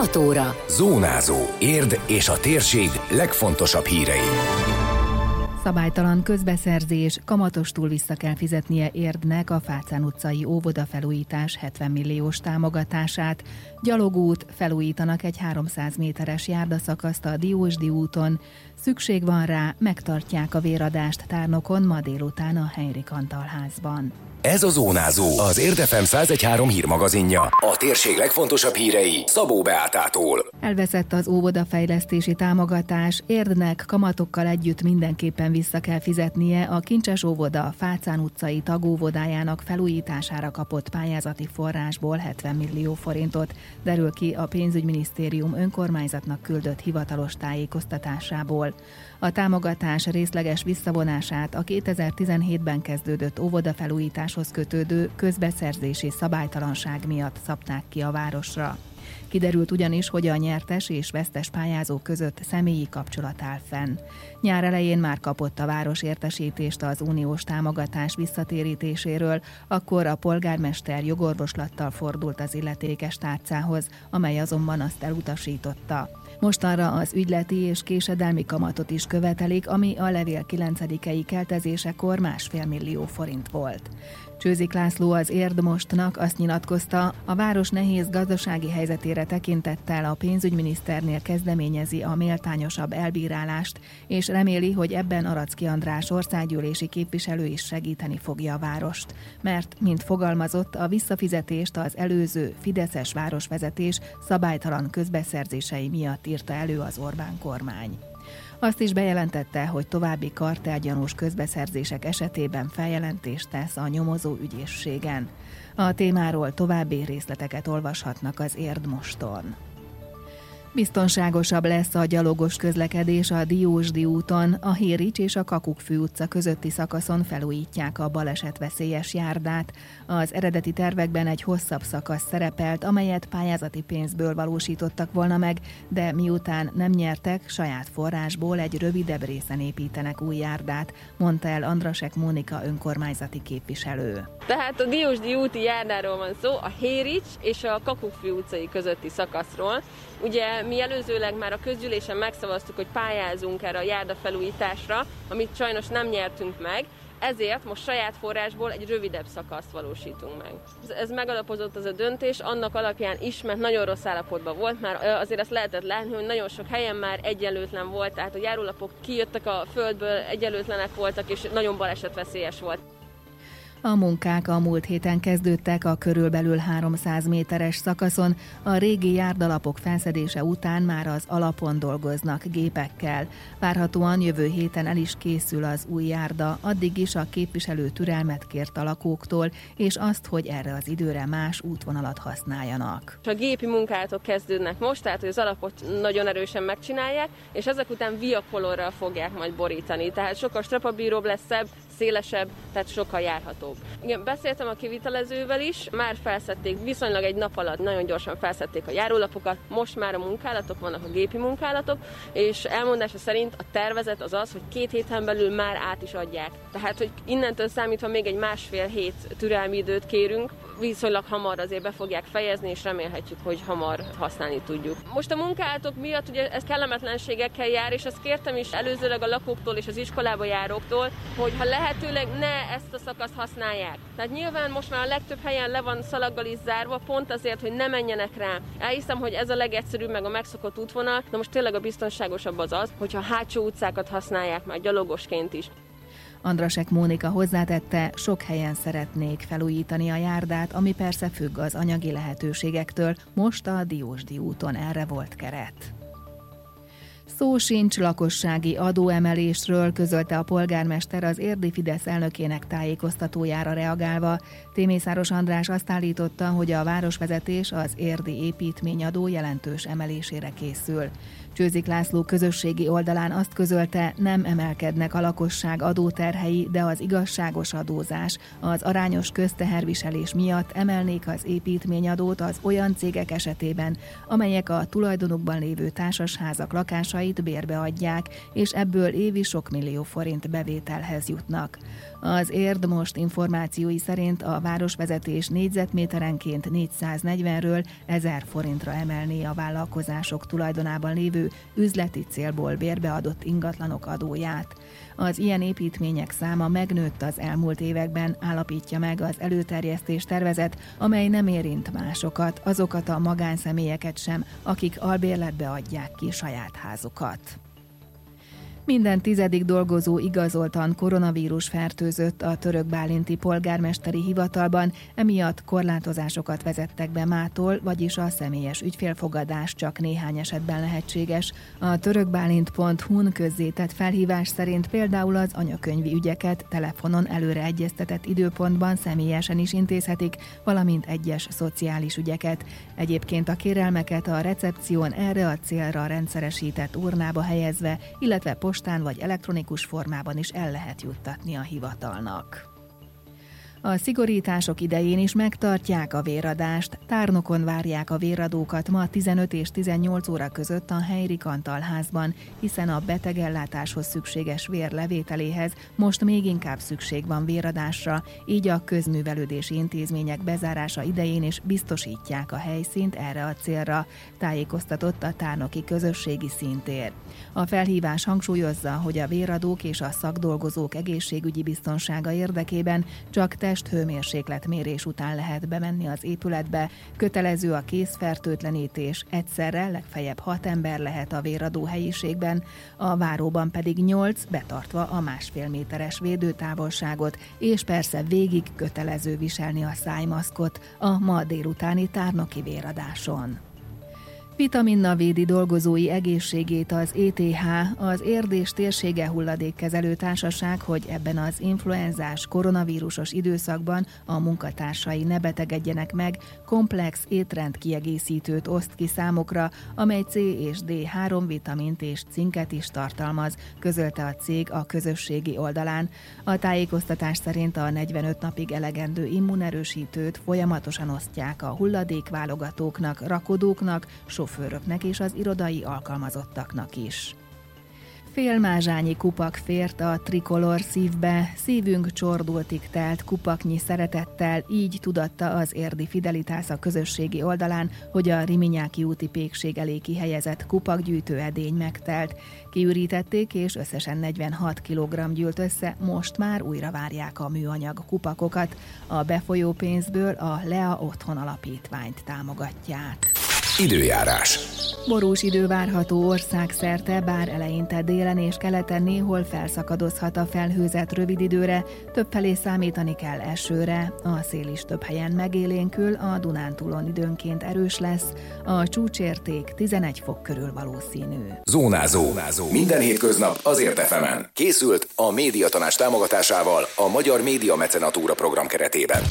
6 óra. Zónázó. Érd és a térség legfontosabb hírei. Szabálytalan közbeszerzés, kamatostul vissza kell fizetnie Érdnek a Fácán utcai óvoda felújítás 70 milliós támogatását. Gyalogút felújítanak egy 300 méteres járdaszakaszt a Diósdi úton. Szükség van rá, megtartják a véradást tárnokon ma délután a Henrik Antal házban. Ez a Zónázó, az Érdefem 1013 hírmagazinja. A térség legfontosabb hírei Szabó Beátától. Elveszett az óvodafejlesztési támogatás, Érdnek kamatokkal együtt mindenképpen vissza kell fizetnie a Kincses óvoda Fácán utcai tagóvodájának felújítására kapott pályázati forrásból 70 millió forintot, derül ki a pénzügyminisztérium önkormányzatnak küldött hivatalos tájékoztatásából. A támogatás részleges visszavonását a 2017-ben kezdődött óvodafelújításhoz kötődő közbeszerzési szabálytalanság miatt szabták ki a városra. Kiderült ugyanis, hogy a nyertes és vesztes pályázó között személyi kapcsolat áll fenn. Nyár elején már kapott a város értesítést az uniós támogatás visszatérítéséről, akkor a polgármester jogorvoslattal fordult az illetékes tárcához, amely azonban azt elutasította. Mostanra az ügyleti és késedelmi kamatot is követelik, ami a levél 9-i keltezésekor másfél millió forint volt. Csőzik László az Érdmostnak azt nyilatkozta, a város nehéz gazdasági helyzetére tekintettel a pénzügyminiszternél kezdeményezi a méltányosabb elbírálást, és reméli, hogy ebben Aracki András országgyűlési képviselő is segíteni fogja a várost. Mert, mint fogalmazott, a visszafizetést az előző Fideszes városvezetés szabálytalan közbeszerzései miatt írta elő az Orbán kormány. Azt is bejelentette, hogy további kartelgyanús közbeszerzések esetében feljelentést tesz a nyomozó ügyészségen. A témáról további részleteket olvashatnak az Érdmoston. Biztonságosabb lesz a gyalogos közlekedés a Diósdi úton, a Hérics és a Kakukfű utca közötti szakaszon felújítják a balesetveszélyes járdát. Az eredeti tervekben egy hosszabb szakasz szerepelt, amelyet pályázati pénzből valósítottak volna meg, de miután nem nyertek, saját forrásból egy rövidebb részen építenek új járdát, mondta el Andrasek Mónika önkormányzati képviselő. Tehát a Diósdi úti járdáról van szó, a Hérics és a Kakukfű utcai közötti szakaszról. Ugye mi előzőleg már a közgyűlésen megszavaztuk, hogy pályázunk erre a járda felújításra, amit sajnos nem nyertünk meg, ezért most saját forrásból egy rövidebb szakaszt valósítunk meg. Ez megalapozott az a döntés, annak alapján is, mert nagyon rossz állapotban volt, már azért azt lehetett látni, hogy nagyon sok helyen már egyenlőtlen volt, tehát a járólapok kijöttek a földből, egyenlőtlenek voltak, és nagyon balesetveszélyes volt. A munkák a múlt héten kezdődtek a körülbelül 300 méteres szakaszon, a régi járdalapok felszedése után már az alapon dolgoznak gépekkel. Várhatóan jövő héten el is készül az új járda, addig is a képviselő türelmet kért a lakóktól, és azt, hogy erre az időre más útvonalat használjanak. A gépi munkálatok kezdődnek most, tehát hogy az alapot nagyon erősen megcsinálják, és ezek után viakolorral fogják majd borítani. Tehát sokkal strapabíróbb lesz szebb, szélesebb, tehát sokkal járhatóbb. Igen, beszéltem a kivitelezővel is, már felszedték, viszonylag egy nap alatt nagyon gyorsan felszedték a járólapokat, most már a munkálatok vannak, a gépi munkálatok, és elmondása szerint a tervezet az az, hogy két héten belül már át is adják. Tehát, hogy innentől számítva még egy másfél hét türelmi időt kérünk, viszonylag hamar azért be fogják fejezni, és remélhetjük, hogy hamar használni tudjuk. Most a munkálatok miatt ugye ez kellemetlenségekkel jár, és ezt kértem is előzőleg a lakóktól és az iskolába járóktól, hogy ha lehetőleg ne ezt a szakaszt használják. Tehát nyilván most már a legtöbb helyen le van szalaggal is zárva, pont azért, hogy ne menjenek rá. Elhiszem, hogy ez a legegyszerűbb, meg a megszokott útvonal, de most tényleg a biztonságosabb az az, hogyha hátsó utcákat használják már gyalogosként is. Andrasek Mónika hozzátette, sok helyen szeretnék felújítani a járdát, ami persze függ az anyagi lehetőségektől, most a Diósdi úton erre volt keret. Szó sincs lakossági adóemelésről, közölte a polgármester az érdi Fidesz elnökének tájékoztatójára reagálva. Témészáros András azt állította, hogy a városvezetés az érdi építményadó jelentős emelésére készül. Csőzik László közösségi oldalán azt közölte, nem emelkednek a lakosság adóterhei, de az igazságos adózás, az arányos közteherviselés miatt emelnék az építményadót az olyan cégek esetében, amelyek a tulajdonukban lévő társasházak lakásait bérbe adják, és ebből évi sok millió forint bevételhez jutnak. Az érd most információi szerint a városvezetés négyzetméterenként 440-ről 1000 forintra emelné a vállalkozások tulajdonában lévő üzleti célból bérbeadott ingatlanok adóját. Az ilyen építmények száma megnőtt az elmúlt években, állapítja meg az előterjesztés tervezet, amely nem érint másokat, azokat a magánszemélyeket sem, akik albérletbe adják ki saját házukat. Minden tizedik dolgozó igazoltan koronavírus fertőzött a török bálinti polgármesteri hivatalban, emiatt korlátozásokat vezettek be mától, vagyis a személyes ügyfélfogadás csak néhány esetben lehetséges. A törökbálint.hu-n közzétett felhívás szerint például az anyakönyvi ügyeket telefonon előre egyeztetett időpontban személyesen is intézhetik, valamint egyes szociális ügyeket. Egyébként a kérelmeket a recepción erre a célra rendszeresített urnába helyezve, illetve postán vagy elektronikus formában is el lehet juttatni a hivatalnak. A szigorítások idején is megtartják a véradást. Tárnokon várják a véradókat ma 15 és 18 óra között a Helyri Kantalházban, hiszen a betegellátáshoz szükséges vér levételéhez most még inkább szükség van véradásra, így a közművelődési intézmények bezárása idején is biztosítják a helyszínt erre a célra, tájékoztatott a tárnoki közösségi szintér. A felhívás hangsúlyozza, hogy a véradók és a szakdolgozók egészségügyi biztonsága érdekében csak te test mérés után lehet bemenni az épületbe, kötelező a készfertőtlenítés, egyszerre legfeljebb hat ember lehet a véradó helyiségben, a váróban pedig nyolc, betartva a másfél méteres védőtávolságot, és persze végig kötelező viselni a szájmaszkot a ma délutáni tárnoki véradáson. Vitaminnal védi dolgozói egészségét az ETH, az Érdés Térsége Hulladékkezelő Társaság, hogy ebben az influenzás koronavírusos időszakban a munkatársai ne betegedjenek meg, komplex étrend kiegészítőt oszt ki számokra, amely C és D3 vitamint és cinket is tartalmaz, közölte a cég a közösségi oldalán. A tájékoztatás szerint a 45 napig elegendő immunerősítőt folyamatosan osztják a hulladékválogatóknak, rakodóknak, sofőröknek és az irodai alkalmazottaknak is. Félmázsányi kupak fért a trikolor szívbe, szívünk csordultig telt kupaknyi szeretettel, így tudatta az érdi Fidelitász a közösségi oldalán, hogy a Riminyáki úti pékség elé kihelyezett kupakgyűjtő edény megtelt. Kiürítették, és összesen 46 kg gyűlt össze, most már újra várják a műanyag kupakokat. A befolyó pénzből a Lea Otthon Alapítványt támogatják. Időjárás. Borús idő várható országszerte, bár eleinte délen és keleten néhol felszakadozhat a felhőzet rövid időre, többfelé számítani kell esőre, a szél is több helyen megélénkül, a Dunántúlon időnként erős lesz, a csúcsérték 11 fok körül valószínű. Zónázó. Zónázó. Minden hétköznap azért efemen. Készült a médiatanás támogatásával a Magyar Média Mecenatúra program keretében.